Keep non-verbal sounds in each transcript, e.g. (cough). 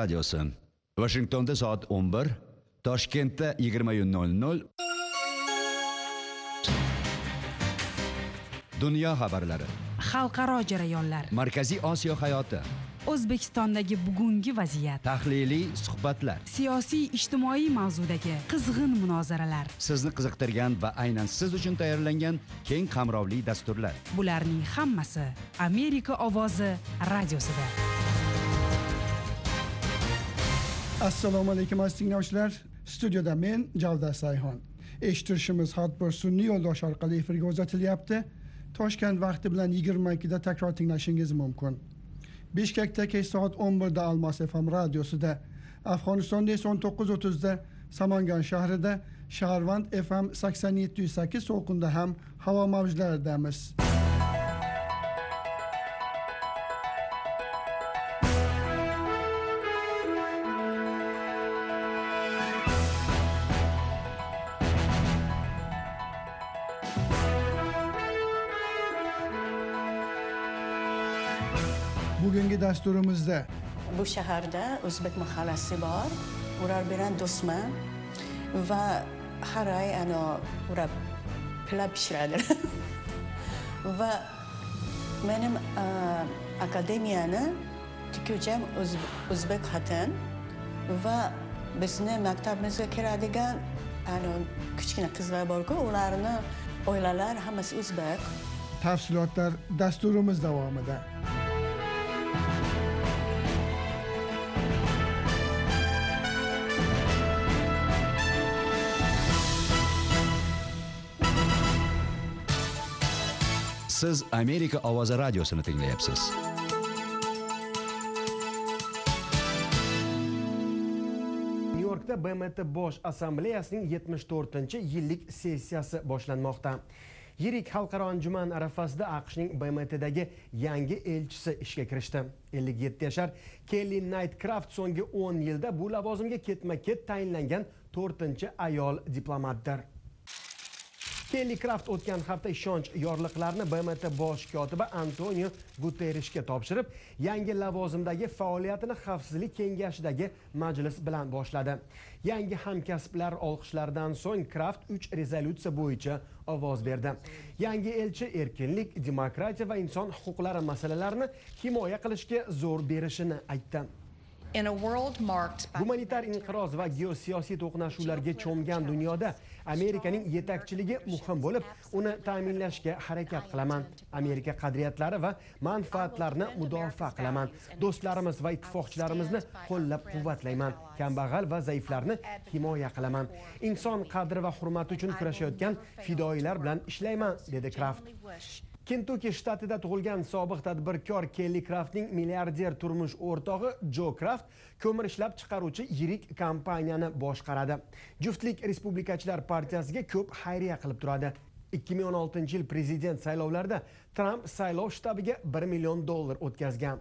radiosi vashingtonda soat 11 toshkentda 20:00 dunyo xabarlari. Xalqaro jarayonlar. Markaziy osiyo hayoti. O'zbekistondagi bugungi vaziyat. Tahliliy suhbatlar. Siyosiy ijtimoiy mavzudagi qizg'in munozaralar. Sizni qiziqtirgan va aynan siz uchun tayyorlangan keng qamrovli dasturlar. Bularning hammasi amerika ovozi radiosida assalomu alaykum aziz tinglovchilar. Studiyada men javdat sayhon. Eshittirishimiz har sun'iy yo'ldosh orqali efirga uzatilyapti toshkent vaqti bilan yigirma ikkida takror tinglashingiz mumkin. Bishkekda kech soat o'n birda almas fm radiosida afg'onistonda esa o'n to'qqiz o'ttizda samangan shahrida shaharvand fm sakson yetti yuz sakkiz to'lqinda ham havo mavjlaridamiz bugungi dasturimizda bu shaharda o'zbek mahallasi bor ular bilan do'stman va har oy ano ular pilav pishiradi (laughs) va menim a, akademiyani tikuvcham o'z- o'zbek xotin va bizni maktabimizga kiradigan kichkina qizlar borku ularni oilalar hammasi o'zbek tafsilotlar dasturimiz davomida siz amerika ovozi radiosini tinglayapsiz nyu-yorkda bmt bosh assambleyasining 74 yillik sessiyasi boshlanmoqda yirik xalqaro anjuman arafasida aqshning bmtdagi yangi elchisi ishga kirishdi 57 yashar kelli naytkraft so'nggi 10 yilda bu lavozimga ketma ket tayinlangan to'rtinchi ayol diplomatdir kelli kraft o'tgan hafta ishonch yorliqlarini bmt bosh kotibi antonio guterrishga topshirib yangi lavozimdagi faoliyatini xavfsizlik kengashidagi majlis bilan boshladi. Yangi hamkasblar olqishlaridan so'ng kraft 3 rezolyutsiya bo'yicha ovoz berdi. Yangi elchi erkinlik demokratiya va inson huquqlari masalalarini himoya qilishga zo'r berishini aytdi. Gumanitar inqiroz va geosiyosiy to'qnashuvlarga cho'mgan dunyoda amerikaning yetakchiligi muhim bo'lib uni ta'minlashga harakat qilaman. Amerika qadriyatlari va manfaatlarini mudofaa qilaman. Do'stlarimiz va ittifoqchilarimizni qo'llab quvvatlayman kambag'al va zaiflarni himoya qilaman. Inson qadri va hurmati uchun kurashayotgan fidoyilar bilan ishlayman dedi kraft kentuki shtatida tug'ilgan sobiq tadbirkor kelli kraftning milliarder turmush o'rtog'i jo kraft ko'mir ishlab chiqaruvchi yirik kompaniyani boshqaradi. Juftlik respublikachilar partiyasiga ko'p xayriya qilib turadi. 2016 yil prezident saylovlarida tramp saylov shtabiga 1 million dollar o'tkazgan.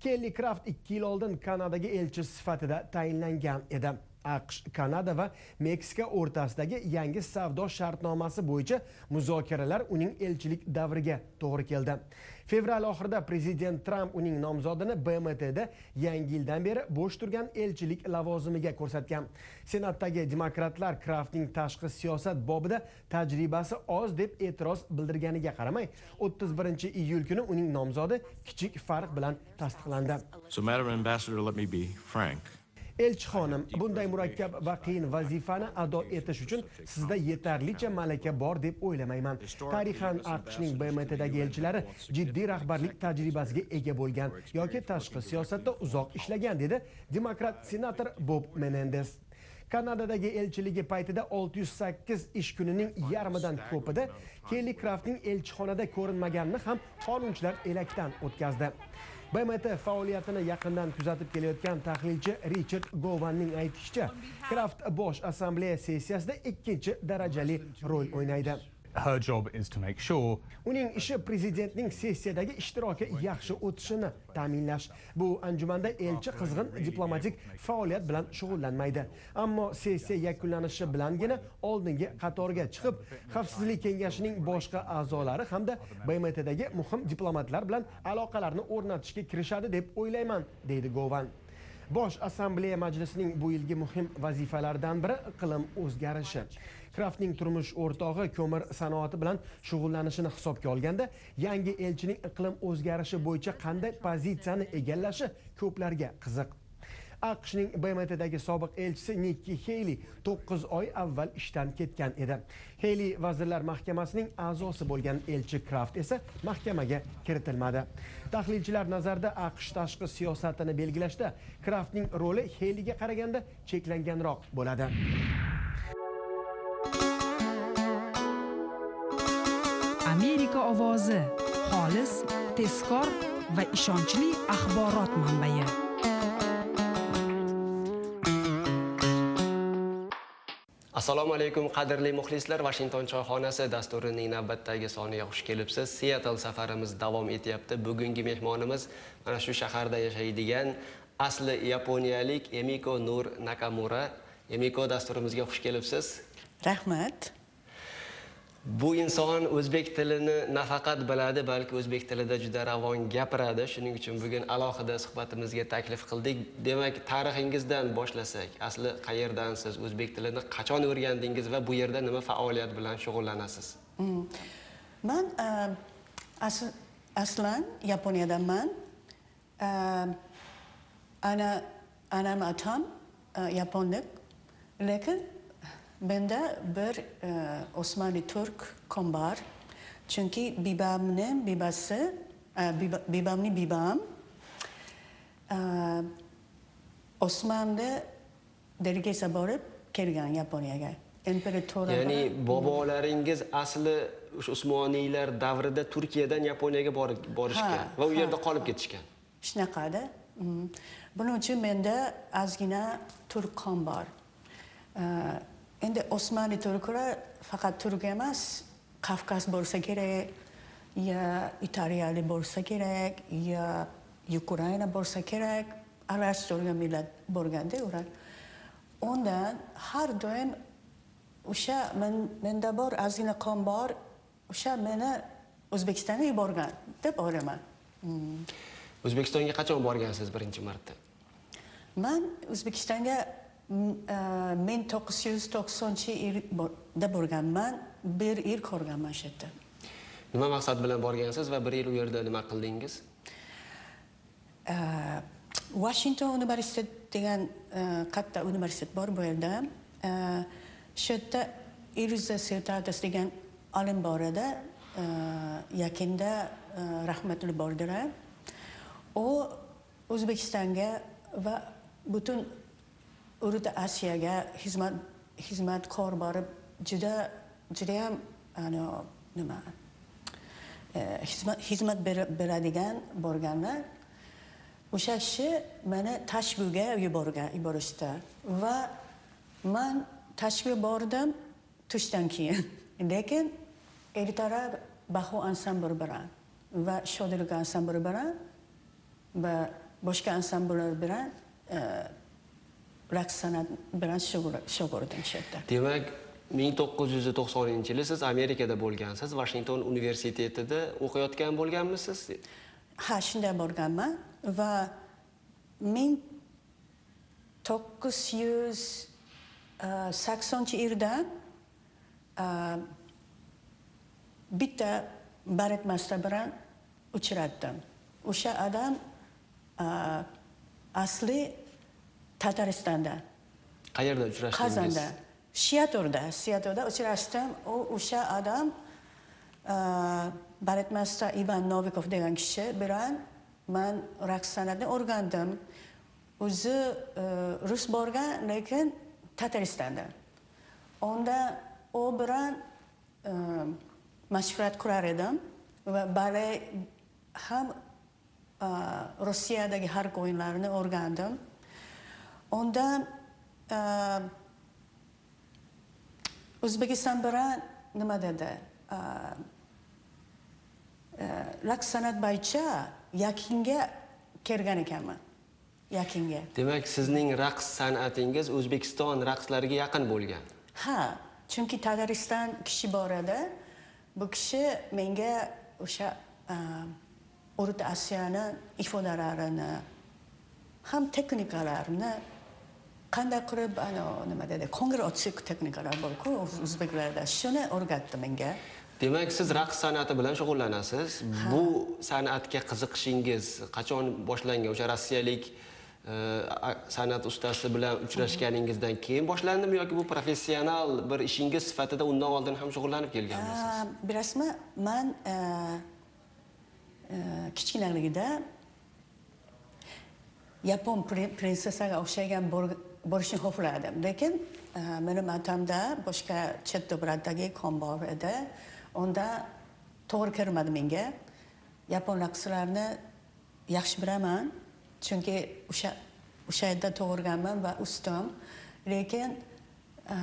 Kelli kraft ikki yil oldin kanadaga elchi sifatida tayinlangan edi. Aqsh kanada va meksika o'rtasidagi yangi savdo shartnomasi bo'yicha muzokaralar uning elchilik davriga to'g'ri keldi. Fevral oxirida prezident tramp uning nomzodini bmtda yangi yildan beri bo'sh turgan elchilik lavozimiga ko'rsatgan. Senatdagi demokratlar kraftning tashqi siyosat bobida tajribasi oz deb e'tiroz bildirganiga qaramay 31 iyul kuni uning nomzodi kichik farq bilan tasdiqlandi. So, Madam Ambassador, let me be frank. Elchixonim bunday murakkab va qiyin vazifani ado etish uchun sizda yetarlicha malaka bor deb o'ylamayman. Tarixan aqshning bmtdagi elchilari jiddiy rahbarlik tajribasiga ega bo'lgan yoki tashqi siyosatda uzoq ishlagan dedi demokrat senator bob menendes kanadadagi elchiligi paytida 608 ish kunining yarmidan ko'pida kelli kraftning elchixonada ko'rinmaganini ham qonunchilar elakdan o'tkazdi bmt faoliyatini yaqindan kuzatib kelayotgan tahlilchi richard govanning aytishicha kraft bosh assambleya sessiyasida ikkinchi darajali rol o'ynaydi. Her job is to make sure uning ishi prezidentning sessiyadagi ishtiroki yaxshi o'tishini ta'minlash. Bu anjumanda elchi qizg'in diplomatik faoliyat bilan shug'ullanmaydi. Ammo sessiya yakunlanishi bilangina oldingi qatorga chiqib xavfsizlik kengashining boshqa a'zolari hamda bmtdagi muhim diplomatlar bilan aloqalarni o'rnatishga kirishadi deb o'ylayman deydi govan. Bosh assambleya majlisining bu yilgi muhim vazifalaridan biri iqlim o'zgarishi. Kraftning turmush o'rtog'i ko'mir sanoati bilan shug'ullanishini hisobga olganda yangi elchining iqlim o'zgarishi bo'yicha qanday pozitsiyani egallashi ko'plarga qiziq. Aqshning bmtdagi sobiq elchisi nikki heyli to'qqiz oy avval ishdan ketgan edi. Heyli vazirlar mahkamasining a'zosi bo'lgan elchi kraft esa mahkamaga kiritilmadi. Tahlilchilar nazarida aqsh tashqi siyosatini belgilashda kraftning roli heyliga qaraganda cheklanganroq bo'ladi. Amerika ovozi xolis tezkor va ishonchli axborot manbai. Assalomu alaykum qadrli muxlislar. Vashington choyxonasi dasturining navbatdagi soniga xush kelibsiz. Seattle safarimiz davom etyapti. Bugungi mehmonimiz mana shu shaharda yashaydigan asli yaponiyalik emiko nur nakamura. Emiko dasturimizga xush kelibsiz. Rahmat bu inson o'zbek tilini nafaqat biladi balki o'zbek tilida juda ravon gapiradi. Shuning uchun bugun alohida suhbatimizga taklif qildik. Demak tarixingizdan boshlasak asli qayerdansiz o'zbek tilini qachon o'rgandingiz va bu yerda nima faoliyat bilan shug'ullanasiz? Mm. Man uh, asl, aslan yaponiyadanman uh, ana anam otam uh, yaponlik lekin menda bir uh, osmoniy turk qon bor chunki bibamni bibasi biba, bibamni bibam. Uh, osmonda delegatsiya borib kelgan yaponiyaga imperatora ya'ni bobolaringiz asli o'sha usmoniylar davrida turkiyadan yaponiyaga borishgan va u yerda qolib ketishgan. Shunaqada. Mm. buning uchun menda ozgina turk qon bor endi osmoniy turklar faqat turk emas kavkaz bo'lsa kerak yo italiyalik bo'lsa kerak yo ukraina bo'lsa kerak turgan millat bo'lganda ular. Undan har doim o'sha men- menda bor ozgina qon bor o'sha meni o'zbekistonga yuborgan deb o'ylayman. O'zbekistonga qachon borgansiz birinchi marta? Man o'zbekistonga ming to'qqiz yuz to'qsoninchi yilda borganman bir yil ko'rganman shu yerda. Nima maqsad bilan borgansiz va bir yil u yerda nima qildingiz? Uh, washington universitet degan uh, katta universitet bor bu yerda. Shu yerda ilza sertatis degan olim bor edi. Yaqinda uh, rahmatli bo'ldilar u o'zbekistonga va butun o'rta osiyoga xizmat xizmatkor borib juda judayam ano, nima eh, xizmat xizmat beradigan borganlar. O'sha kishi meni tashbuga yuborgan yuborishdi. Va man tashbih bordim tushdan keyin. (laughs) Lekin ertalab bahu ansambl bilan va shodirga ansambl bilan va boshqa ansambllar bilan e, raqs san'at bilan shug'ul- shug'ullandim shu yerda demak 1990 yili siz amerikada bo'lgansiz vashington universitetida o'qiyotgan bo'lganmisiz? Ha shunday borganman va ming to'qqiz yuz eh, saksoninchi yildan eh, bitta baletmasta bilan uchratdim. O'sha odam eh, asli tataristonda qayerda uchrashdingiz? Qazonda shiaturda shiaturda uchrashdim. U o'sha odam uh, baletmasta ivan novikov degan kishi bilan man raqs san'atni o'rgandim. O'zi uh, rus borgan lekin tataristonda unda u bilan uh, mashg'ulot qilar edim va bale ham uh, rossiyadagi xalq o'yinlarini o'rgandim undan uh, o'zbekiston bilan nima dedi? Uh, uh, raqs san'at bo'yicha yakunga kelgan ekanman. Yakunga demak sizning raqs san'atingiz o'zbekiston raqslariga yaqin bo'lgan. Ha chunki tatariston kishi bor edi. Bu kishi menga o'sha o'rta osiyoni ifodalarini ham texnikalarni qanday qilib nima deydi ko'ngil ochiq texnikalar borku o'zbeklarda shuni o'rgatdi menga. Demak siz raqs san'ati bilan shug'ullanasiz. Bu san'atga qiziqishingiz qachon boshlangan? O'sha rossiyalik e, san'at ustasi bilan uchrashganingizdan keyin boshlandimi yoki bu professional bir ishingiz sifatida undan oldin ham shug'ullanib kelganmisiz? Bilasizmi man e, e, kichkinaligida yapon pri- prinsessaga o'xshagan bo'lishni xohlardim lekin e, meni matamda boshqa chet davlatdagi kon bor edi. Unda to'g'ri kirmadi menga. Yapon raqslarini yaxshi bilaman chunki o'sha o'sha yerda tug'ilganman va o'sdim. Lekin e,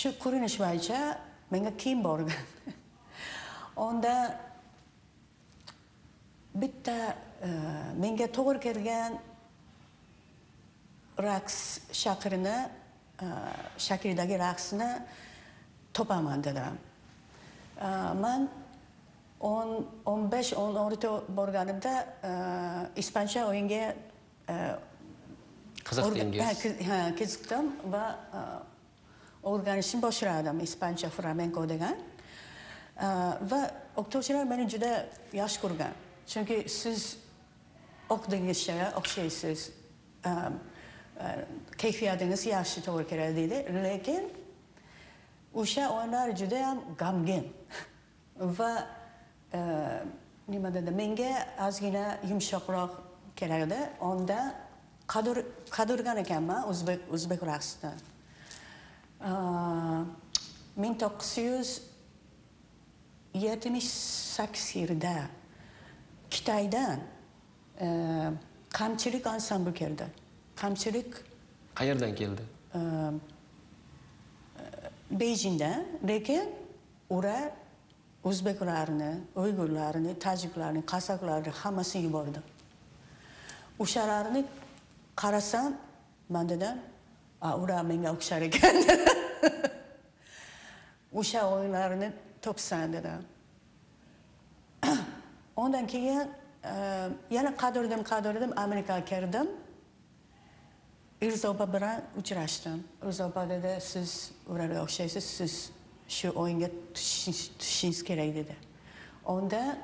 shu ko'rinish bo'yicha menga kiyim borgan. (laughs) Unda bitta e, menga to'g'ri kelgan raqs shakrini e, shaklidagi raqsni topaman dedim E, man o'n o'n besh o'n olti borganimda e, ispancha o'yinga qiziqdingiz Ha, qiz- ha, qiziqdim va o'rganishni boshladim ispancha flamenco degan. Va o'qituvchilar meni juda yaxshi ko'rgan. Chunki siz o'qidingizcha o'xshaysiz E, e, yaxshi to'g'ri keladi deydi lekin o'sha o'yinlar juda ham g'amgin. (laughs) Va e, nima dedi menga ozgina yumshoqroq kerak onda qadur qadurgan ekanman o'zbek o'zbek raqsini e, ming to'qqiz yuz yetmish sakkiz yilda xitoydan e, qamchilik ansambl keldi. Qamchilik qayerdan keldi bejingda lekin ular o'zbeklarni uyg'urlarni tojiklarni qozog'larni hammasini yubordi o'shalarni qarasam man dedim "A, ular menga o'xshar ekan o'sha o'yinlarni topsam dedim ondan keyin e, yana qadrladim qadrladim amerikaga kirdim Irzoba bilan uchrashdim. Irzoba dedi, siz ularga o'xshaysiz, siz shu o'yinga tushishingiz kerak dedi. Onda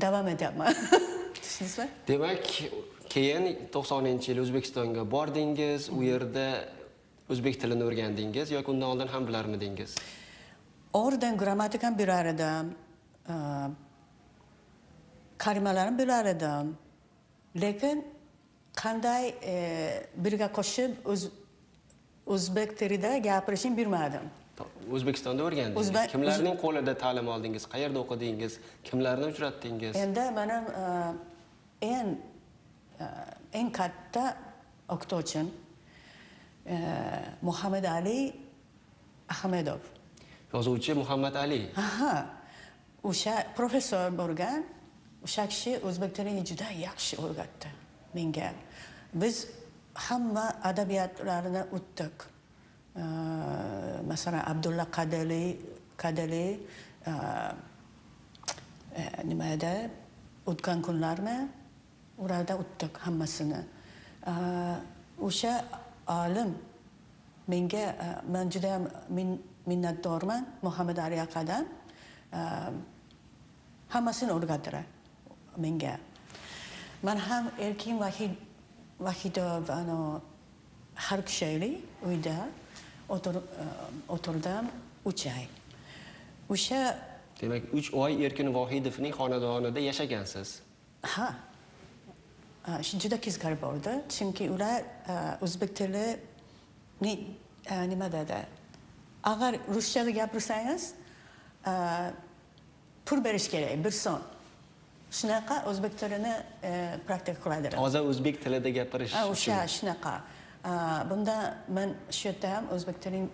davom etyapman. (laughs) Tushundingizmi? demak keyin to'qsoninchi yili o'zbekistonga bordingiz u yerda o'zbek tilini o'rgandingiz yoki undan oldin ham bilarmidingiz Oradan grammatikani bilar edim. kalimalarni bilar edim. Lekin qanday e, birga qo'shib o'z- o'zbek tilida gapirishni bilmadim. o'zbekistonda o'rgandingiz O'zbek- kimlarning qo'lida ta'lim oldingiz qayerda o'qidingiz kimlarni uchratdingiz Endi mana e, eng e, eng katta o'qituvchim e, Muhammad Ali Ahmedov. yozuvchi muhammad ali Aha. O'sha professor bo'lgan, o'sha kishi o'zbek tilini juda yaxshi o'rgatdi menga. Biz hamma adabiyotlarini o'tdik. E, masalan, Abdulla Qadali, Qadali e, e, nima edi? O'tgan kunlarni ularda o'tdik hammasini. E, O'sha olim menga e, men juda ham min- minnatdorman Muhammad Ali akadan. E, hammasini o'rgatdilar menga. Man ham Erkin Vahid Vahidov ano har kishayli uyda o'tir e, o'tirdim uch oy. O'sha demak uch oy erkin vohidovning xonadonida yashagansiz ha juda qiziqarli bo'ldi chunki ular e, o'zbek e, nima dedi? Agar ruschada gapirsangiz e, pul berish kerak bir so'm shunaqa o'zbek tilini e, praktika qiladilar. Toza o'zbek tilida gapirish Ha, o'sha shunaqa. Bunda men shu yerda ham o'zbek tilini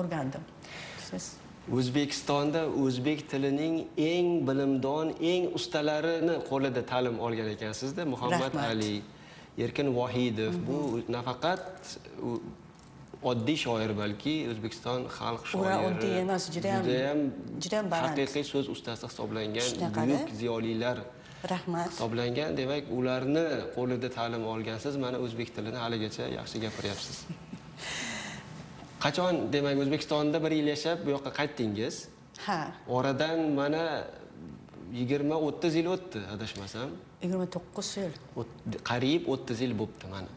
o'rgandim. Siz? O'zbekistonda o'zbek tilining eng bilimdon eng ustalarini qo'lida ta'lim olgan ekansizda muhammad ali erkin vohidov bu nafaqat oddiy shoir balki o'zbekiston xalq shoiri oddiy emas, judayam- judayam judayam baland. haqiqiy so'z ustasi hisoblangan buyuk ziyolilar rahmat. hisoblangan. Demak ularni qo'lida ta'lim olgansiz mana o'zbek tilini haligacha yaxshi gapiryapsiz. (laughs) Qachon? Demak o'zbekistonda bir yil yashab bu yoqqa qaytdingiz? Ha. Oradan mana yigirma o'ttiz yil o'tdi adashmasam. Yigirma to'qqiz yil. Qariyb o'ttiz yil bo'libdi mana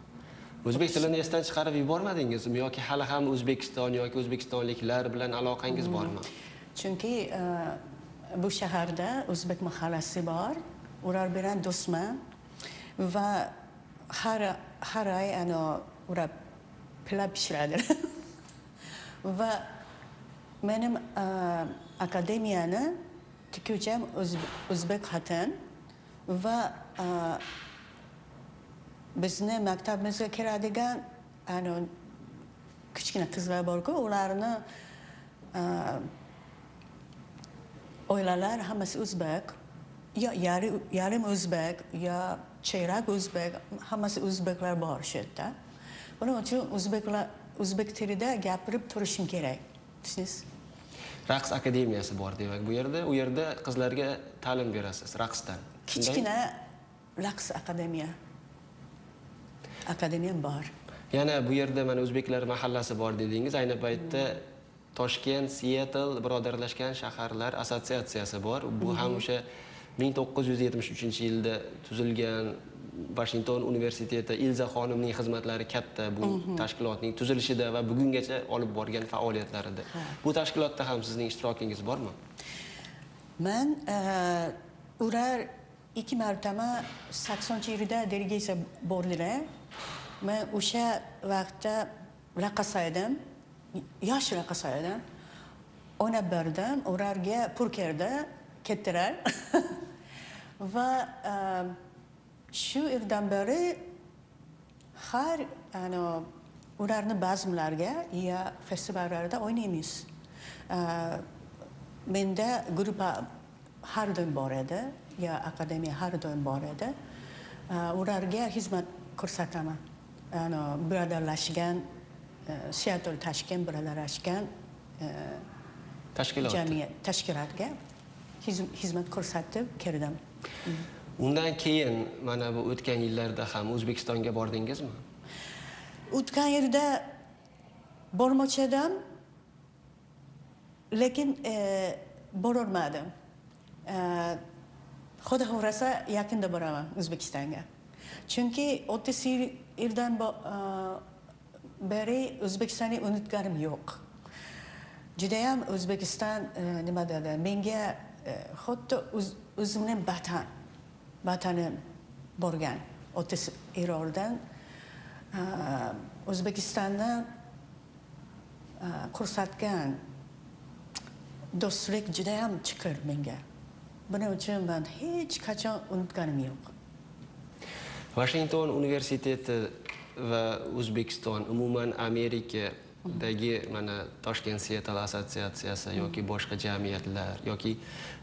o'zbek tilini esdan chiqarib yubormadingizmi yoki hali ham o'zbekiston yoki o'zbekistonliklar bilan aloqangiz bormi? Chunki e, bu shaharda o'zbek mahallasi bor. Ular bilan do'stman. Va har har oy ano ular pilav pishiradi. (laughs) Va menim e, akademiyani tikuvcham o'z- o'zbek xotin va e, bizni maktabimizga keladigan ano kichkina qizlar borku ularni e, oilalar hammasi o'zbek yo yarim o'zbek yo cheyrak o'zbek hammasi o'zbeklar bor shu yerda. Buning uchun o'zbeklar o'zbek tilida gapirib turishim kerak tushundingiz raqs akademiyasi bor demak bu yerda u yerda qizlarga ta'lim berasiz raqsdan. Kichkina raqs akademiya akademiyam bor. Yana bu yerda mana o'zbeklar mahallasi bor dedingiz. Ayni paytda toshkent sietl birodarlashgan shaharlar assotsiatsiyasi bor. Bu ham o'sha 1973 yilda tuzilgan vashington universiteti ilza xonimning xizmatlari katta bu tashkilotning tuzilishida va bugungacha olib borgan faoliyatlarida. Bu tashkilotda ham sizning ishtirokingiz bormi? Man eh, ular ikki marotaba saksonchi yilda delegatsiya bordilar men o'sha vaqtda raqqasa edim yosh raqqasa edim o'ynab berdim ularga pul keldi ketdilar. (laughs) Va e, shu yildan beri har ano, ularni bazmlarga ya festivallarda o'ynaymiz. E, menda gruppa har doim bor edi yo akademiya har doim bor edi. E, ularga xizmat ko'rsataman. Ano, birodarlashgan eh, seattle tashkent birodarlashgan eh, tashkilot jamiyat tashkilotga xizmat ko'rsatib keldim undan keyin mana bu o'tgan yillarda ham o'zbekistonga bordingizmi? O'tgan yilda bormoqchi edim lekin e, borolmadim. E, xudo xohlasa yaqinda boraman o'zbekistonga. Chunki o'ttiz yil- yildan uh, beri o'zbekistonni unutganim yo'q. Judayam o'zbekiston uh, nima dedi? Menga uh, xuddi o'zimni vatan vatanim borgan otasi Irondan o'zbekistonni ko'rsatgan do'stlik judayam chiqir menga. Buning uchun man hech qachon unutganim yo'q. Washington universiteti va O'zbekiston umuman Amerikadagi mana Toshkent Seattle assotsiatsiyasi yoki boshqa jamiyatlar yoki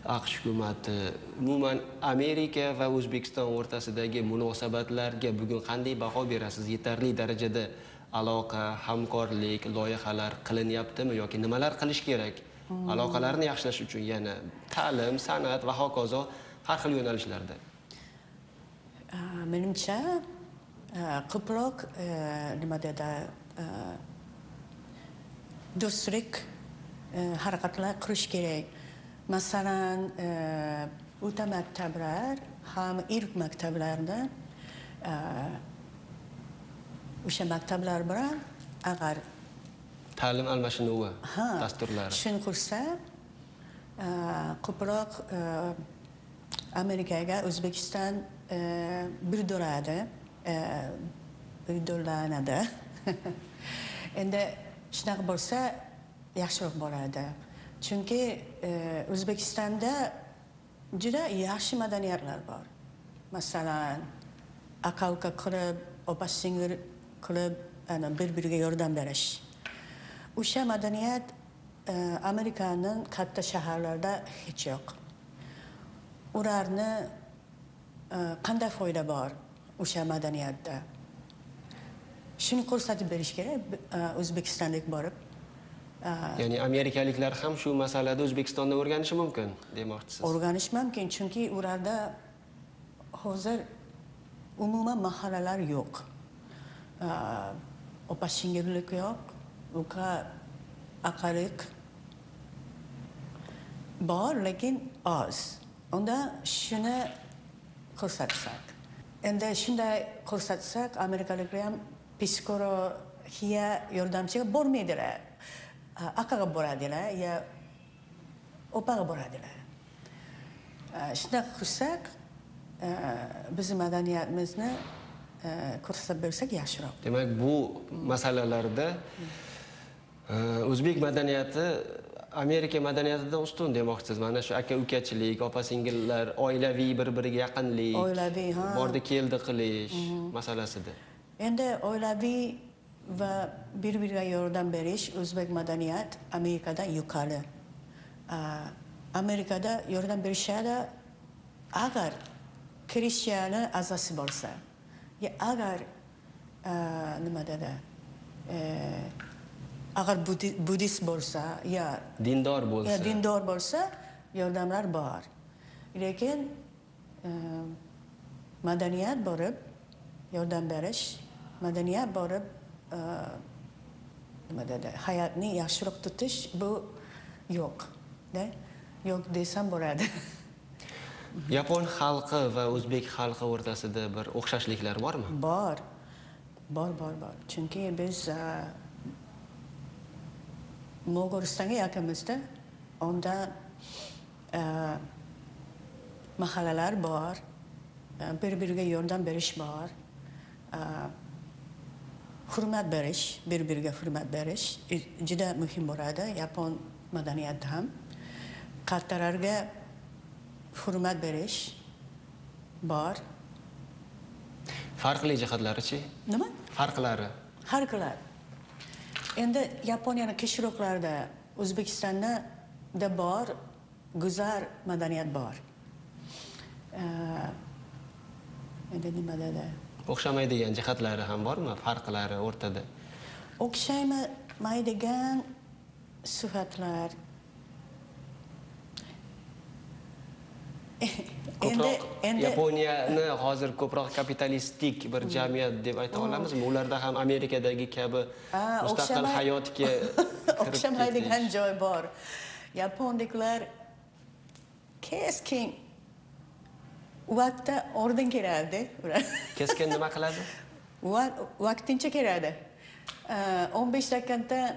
AQSh hukumati umuman Amerika va O'zbekiston o'rtasidagi munosabatlarga bugun qanday baho berasiz? Yetarli darajada aloqa, hamkorlik, loyihalar qilinyaptimi yoki nimalar qilish kerak? Aloqalarni yaxshilash uchun yana ta'lim, san'at va hokazo har xil yo'nalishlarda. Menimcha ko'proq nima dedi uh, do'stlik harakatlar qilish kerak masalan o'ta maktablar ham ilk maktablarda o'sha maktablar bilan agar. Ta'lim almashinuvi dasturlari shuni qilsa uh, ko'proq uh, amerikaga o'zbekiston uh, bildiradi e, (laughs) bildirlanadi endi shunaqa bo'lsa yaxshiroq bo'ladi chunki e, o'zbekistonda juda yaxshi madaniyatlar bor. Masalan aka uka qilib opa singil qilib ana, bir biriga yordam berish. O'sha madaniyat uh, amerikaning katta shaharlarida hech yo'q. Ularni qanday foyda bor o'sha madaniyatda? Shuni ko'rsatib berish kerak uh, o'zbekistonga borib. Uh, ya'ni amerikaliklar ham shu masalada o'zbekistonda o'rganishi mumkin demoqchisiz? O'rganish mumkin chunki ularda hozir umuman mahallalar yo'q. Opa singillik yo'q uka aqariq bor lekin oz. Unda shuni ko'rsatsak. Endi shunday ko'rsatsak amerikaliklar ham psixologiya yordamchiga bormaydilar. Akaga boradilar yo opaga boradilar. Shunaqa qilsak bizni madaniyatimizni ko'rsatib bersak yaxshiroq. Demak bu masalalarda o'zbek madaniyati amerika madaniyatidan ustun demoqchisiz. Mana shu aka ukachilik opa singillar oilaviy bir biriga yaqinlik Oilaviy, ha. bordi keldi qilish masalasida. Endi oilaviy va bir biriga yordam berish o'zbek madaniyat amerikadan yuqori. Amerikada yordam berishadi agar krishtiani a'zosi bo'lsa. Agar nima dedi agar budi- buddist bo'lsa yo dindor bo'lsa Ya dindor bo'lsa yordamlar bor. Lekin e, madaniyat borib yordam berish, madaniyat borib e, nima dedi, hayotni yaxshiroq tutish bu yo'q. Yo'q desam bo'ladi. (laughs) yapon xalqi va o'zbek xalqi o'rtasida bir o'xshashliklar bormi bor. Bor, bor, bor. Chunki biz e, Mo'g'ulistonga yaqinmizda. Unda e, mahallalar bor. e, Bir-biriga yordam berish bor. e, Hurmat berish, bir-biriga hurmat berish juda muhim bo'ladi yapon madaniyatida ham. Kattalarga hurmat berish bor. farqli jihatlarichi Nima? farqlari har qiladi endi yaponiyani kechroqlarida o'zbekistonda da bor go'zal madaniyat bor. Eh, endi nima dedi o'xshamaydigan jihatlari ham bormi? Farqlari o'rtada. O'xshamaydigan sifatlar ko'proq yaponiyani hozir ko'proq kapitalistik bir jamiyat deb ayta olamizmi? Ularda ham amerikadagi kabi Ah, mustaqil hayotga (laughs) o'xshamaydigan joy bor. Yaponliklar keskin vaqtda orden keladi. (laughs) Keskin nima qiladi? Va- vaqtincha keladi. Eh, 15 daqiqada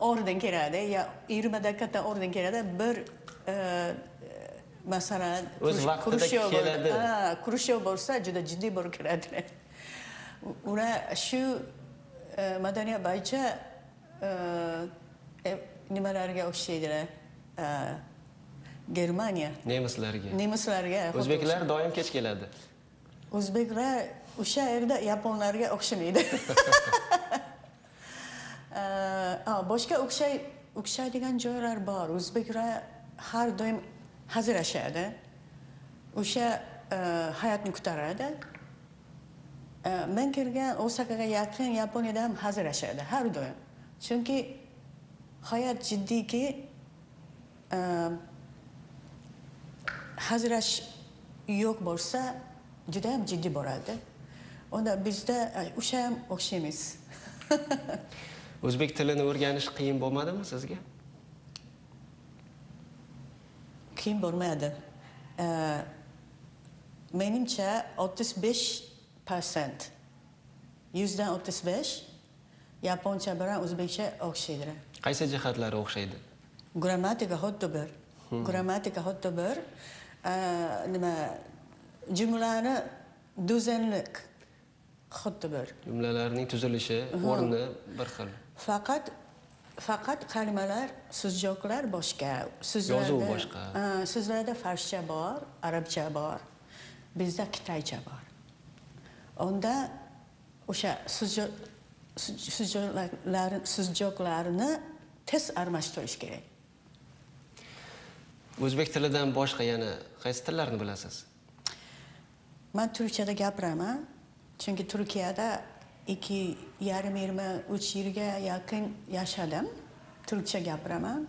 orden keladi yo 20 daqiqada orden keladi. Bir eh, masalan O'z vaqtida keladi. Khrushchev bo'lsa juda jiddiy bo'lib ular shu madaniyat bo'yicha nimalarga o'xshaydilar Eh, germaniya. Nemislarga nemislarga o'zbeklar doim kech keladi. O'zbeklar o'sha yerda yaponlarga o'xshamaydi. (laughs) (laughs) Ah, boshqa o'xshay o'xshaydigan joylar bor. O'zbeklar har doim hazillashadi o'sha hayotni ko'taradi Eh, men kelgan osakaga yaqin yaponiyada ham hazillashadi har doim chunki hayot jiddiyki eh, hazrash yo'q bo'lsa juda ham jiddiy bo'ladi unda bizda e, o'sha ham o'xshaymiz (laughs) o'zbek tilini o'rganish qiyin bo'lmadimi sizga? Qiyin bo'lmaydi menimcha o'ttiz besh persent yuzdan o'ttiz besh yaponcha bilan o'zbekcha o'xshaydilar qaysi jihatlari o'xshaydi grammatika xuddi bir grammatika xuddi bir nima jumlani do'zenlik xuddi bir jumlalarning tuzilishi o'rni bir xil. Faqat faqat kalimalar so'zjoqlar boshqa. So'zlarda Yozuv boshqa. So'zlarda farscha bor arabcha bor bizda xitoycha bor. Unda o'sha so'zjo- so'z- so'zjoqlar- so'zjoqlarni tez almashtirish kerak. O'zbek tilidan boshqa yana qaysi tillarni bilasiz? Man turkchada gapiraman chunki turkiyada ikki yarim yigirma uch yilga yaqin yashadim. Turkcha gapiraman.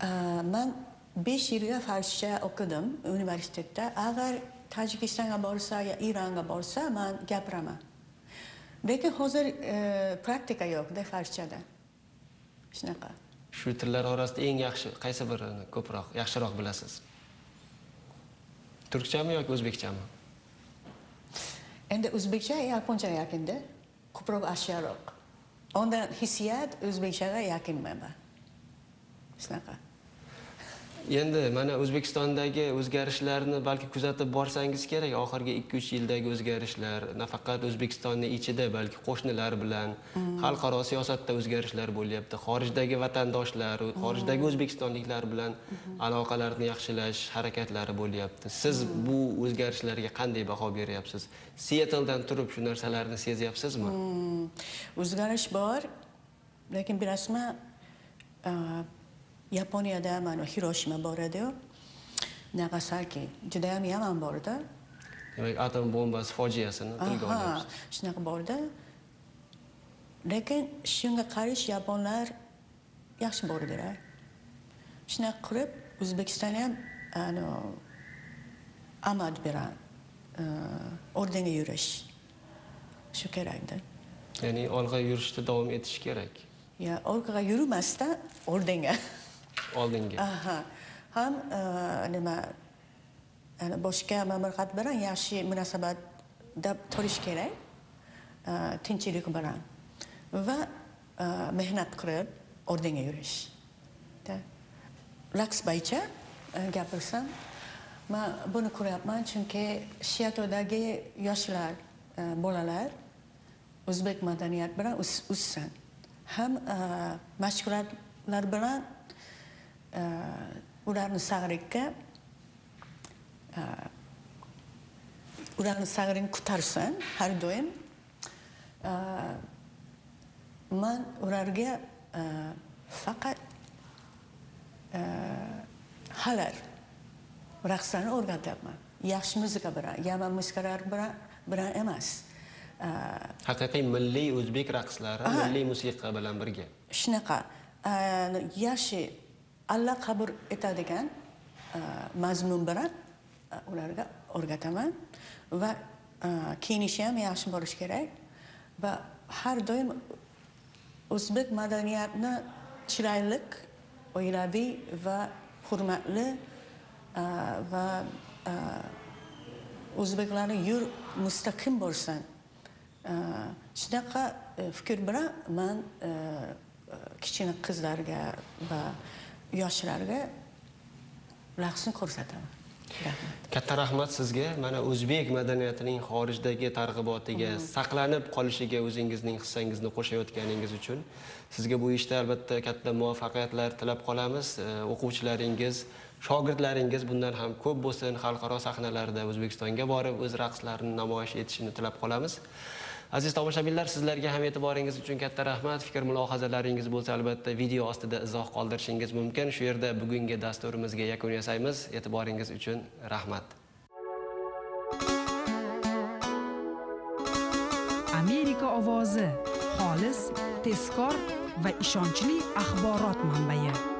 Ah, man besh yilga farscha o'qidim universitetda. Agar tojikistonga borsa yo eronga borsa man gapiraman. Lekin hozir e, praktika yo'qda farschada shunaqa. Shu tillar orasida eng yaxshi qaysi birini ko'proq yaxshiroq bilasiz? Turkchami yoki o'zbekchami? Endi o'zbekcha yaponcha yaqinda ko'proq ashyoroq undan hissiyat o'zbekchaga yaqinman man shunaqa. Endi mana o'zbekistondagi o'zgarishlarni balki kuzatib borsangiz kerak oxirgi ikki uch yildagi o'zgarishlar nafaqat o'zbekistonni ichida balki qo'shnilar bilan xalqaro siyosatda o'zgarishlar bo'lyapti. Xorijdagi vatandoshlar xorijdagi o'zbekistonliklar bilan aloqalarni yaxshilash harakatlari bo'lyapti. Siz bu o'zgarishlarga qanday baho beryapsiz? Sietledan turib shu narsalarni sezyapsizmi? O'zgarish bor lekin bilasizmi yaponiyada mana hiroshima bor ediyu nagasaki judayam yomon borda demak atom bombasi fojiasini tilga olyapsiz shunaqa borda lekin shunga qarash yaponlar yaxshi bordilar shunaqa qilib o'zbekiston ham bilan uh, ordenga yurish shu kerakda ya'ni olg'a yurishda davom etish kerak. Ya orqaga yurmasdan oldinga (laughs) aha. Ham e, nima boshqa mamlakat bilan yaxshi munosabatda turish kerak. E, tinchlik bilan. Va e, mehnat qilib ordenga yurish. Da. laks bo'yicha gapirsam man buni ko'ryapman chunki shiatodagi yoshlar bolalar o'zbek madaniyati bilan o'ssin ham mashg'ulotlar bilan ularni sag'rikka uh, ularni sag'rini ko'tarsin har doim uh, man ularga uh, faqat uh, halar raqslarni o'rgatyapman. Yaxshi muzika bilan yomon muzikalar bilan bilan emas. Uh, haqiqiy milliy o'zbek raqslari milliy musiqa bilan birga. Shunaqa. Uh, yaxshi alla qabul etadigan e, mazmun bilan e, ularga o'rgataman va e, kiyinishi ham yaxshi bo'lishi kerak va har doim o'zbek madaniyatini chiroyli oilaviy va hurmatli va o'zbeklarni yur mustaqim bo'lsin. Shunaqa fikr bilan man kichkina qizlarga va yoshlarga raqsni ko'rsataman. Katta rahmat sizga. Mana o'zbek madaniyatining xorijdagi targ'ibotiga saqlanib qolishiga o'zingizning hissangizni qo'shayotganingiz uchun sizga bu ishda albatta katta muvaffaqiyatlar tilab qolamiz. O'quvchilaringiz shogirdlaringiz bundan ham ko'p bo'lsin. Xalqaro sahnalarda o'zbekistonga borib o'z raqslarini namoyish etishini tilab qolamiz aziz tomoshabinlar sizlarga ham e'tiboringiz uchun katta rahmat. Fikr mulohazalaringiz bo'lsa albatta video ostida izoh qoldirishingiz mumkin. Shu yerda bugungi dasturimizga yakun yasaymiz. E'tiboringiz uchun rahmat. Amerika ovozi. Xolis tezkor va ishonchli axborot manbai.